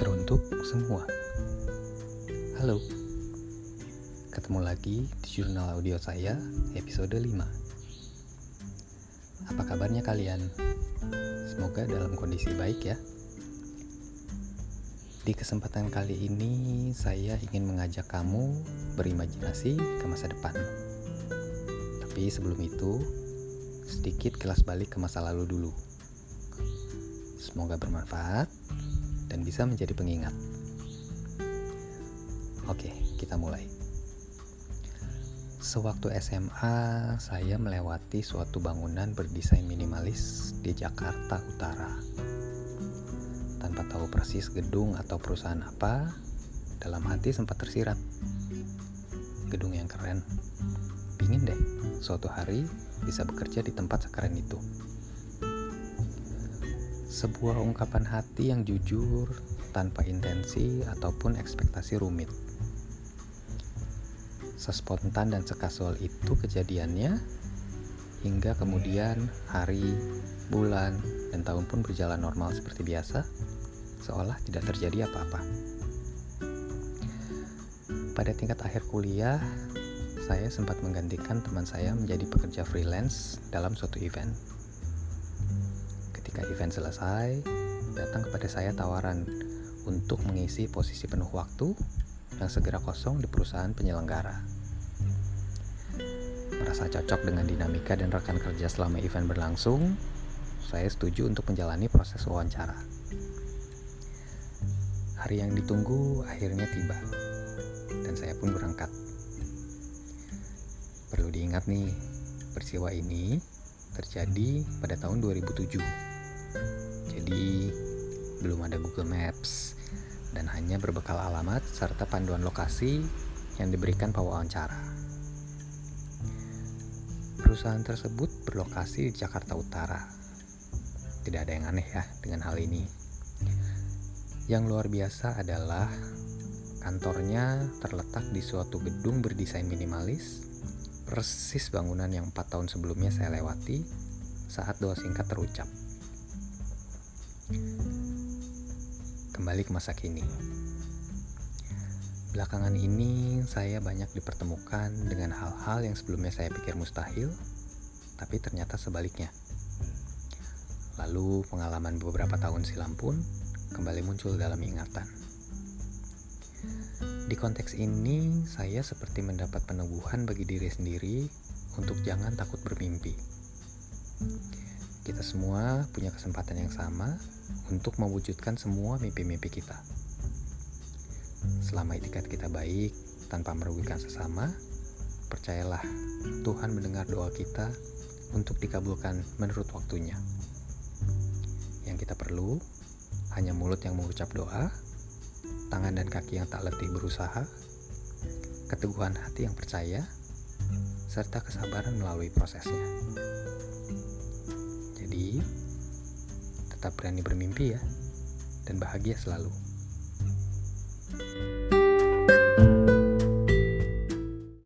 teruntuk semua. Halo, ketemu lagi di jurnal audio saya, episode 5. Apa kabarnya kalian? Semoga dalam kondisi baik ya. Di kesempatan kali ini, saya ingin mengajak kamu berimajinasi ke masa depan. Tapi sebelum itu, sedikit kelas balik ke masa lalu dulu. Semoga bermanfaat dan bisa menjadi pengingat Oke, kita mulai. Sewaktu SMA, saya melewati suatu bangunan berdesain minimalis di Jakarta Utara. Tanpa tahu persis gedung atau perusahaan apa, dalam hati sempat tersirat. Gedung yang keren. Pingin deh, suatu hari bisa bekerja di tempat sekeren itu. Sebuah ungkapan hati yang jujur, tanpa intensi ataupun ekspektasi rumit sespontan dan sekasual itu kejadiannya hingga kemudian hari, bulan, dan tahun pun berjalan normal seperti biasa, seolah tidak terjadi apa-apa. Pada tingkat akhir kuliah, saya sempat menggantikan teman saya menjadi pekerja freelance dalam suatu event. Ketika event selesai, datang kepada saya tawaran untuk mengisi posisi penuh waktu yang segera kosong di perusahaan penyelenggara. Merasa cocok dengan dinamika dan rekan kerja selama event berlangsung, saya setuju untuk menjalani proses wawancara. Hari yang ditunggu akhirnya tiba, dan saya pun berangkat. Perlu diingat nih, peristiwa ini terjadi pada tahun 2007. Jadi, belum ada Google Maps, dan hanya berbekal alamat serta panduan lokasi yang diberikan pewawancara. Perusahaan tersebut berlokasi di Jakarta Utara. Tidak ada yang aneh ya dengan hal ini. Yang luar biasa adalah kantornya terletak di suatu gedung berdesain minimalis, persis bangunan yang empat tahun sebelumnya saya lewati saat doa singkat terucap. Kembali ke masa kini. Belakangan ini saya banyak dipertemukan dengan hal-hal yang sebelumnya saya pikir mustahil, tapi ternyata sebaliknya. Lalu pengalaman beberapa tahun silam pun kembali muncul dalam ingatan. Di konteks ini, saya seperti mendapat peneguhan bagi diri sendiri untuk jangan takut bermimpi. Kita semua punya kesempatan yang sama untuk mewujudkan semua mimpi-mimpi kita. Selama itikat kita baik, tanpa merugikan sesama, percayalah Tuhan mendengar doa kita untuk dikabulkan menurut waktunya. Yang kita perlu hanya mulut yang mengucap doa, tangan dan kaki yang tak letih berusaha, keteguhan hati yang percaya, serta kesabaran melalui prosesnya. Jadi, tetap berani bermimpi ya, dan bahagia selalu. thank you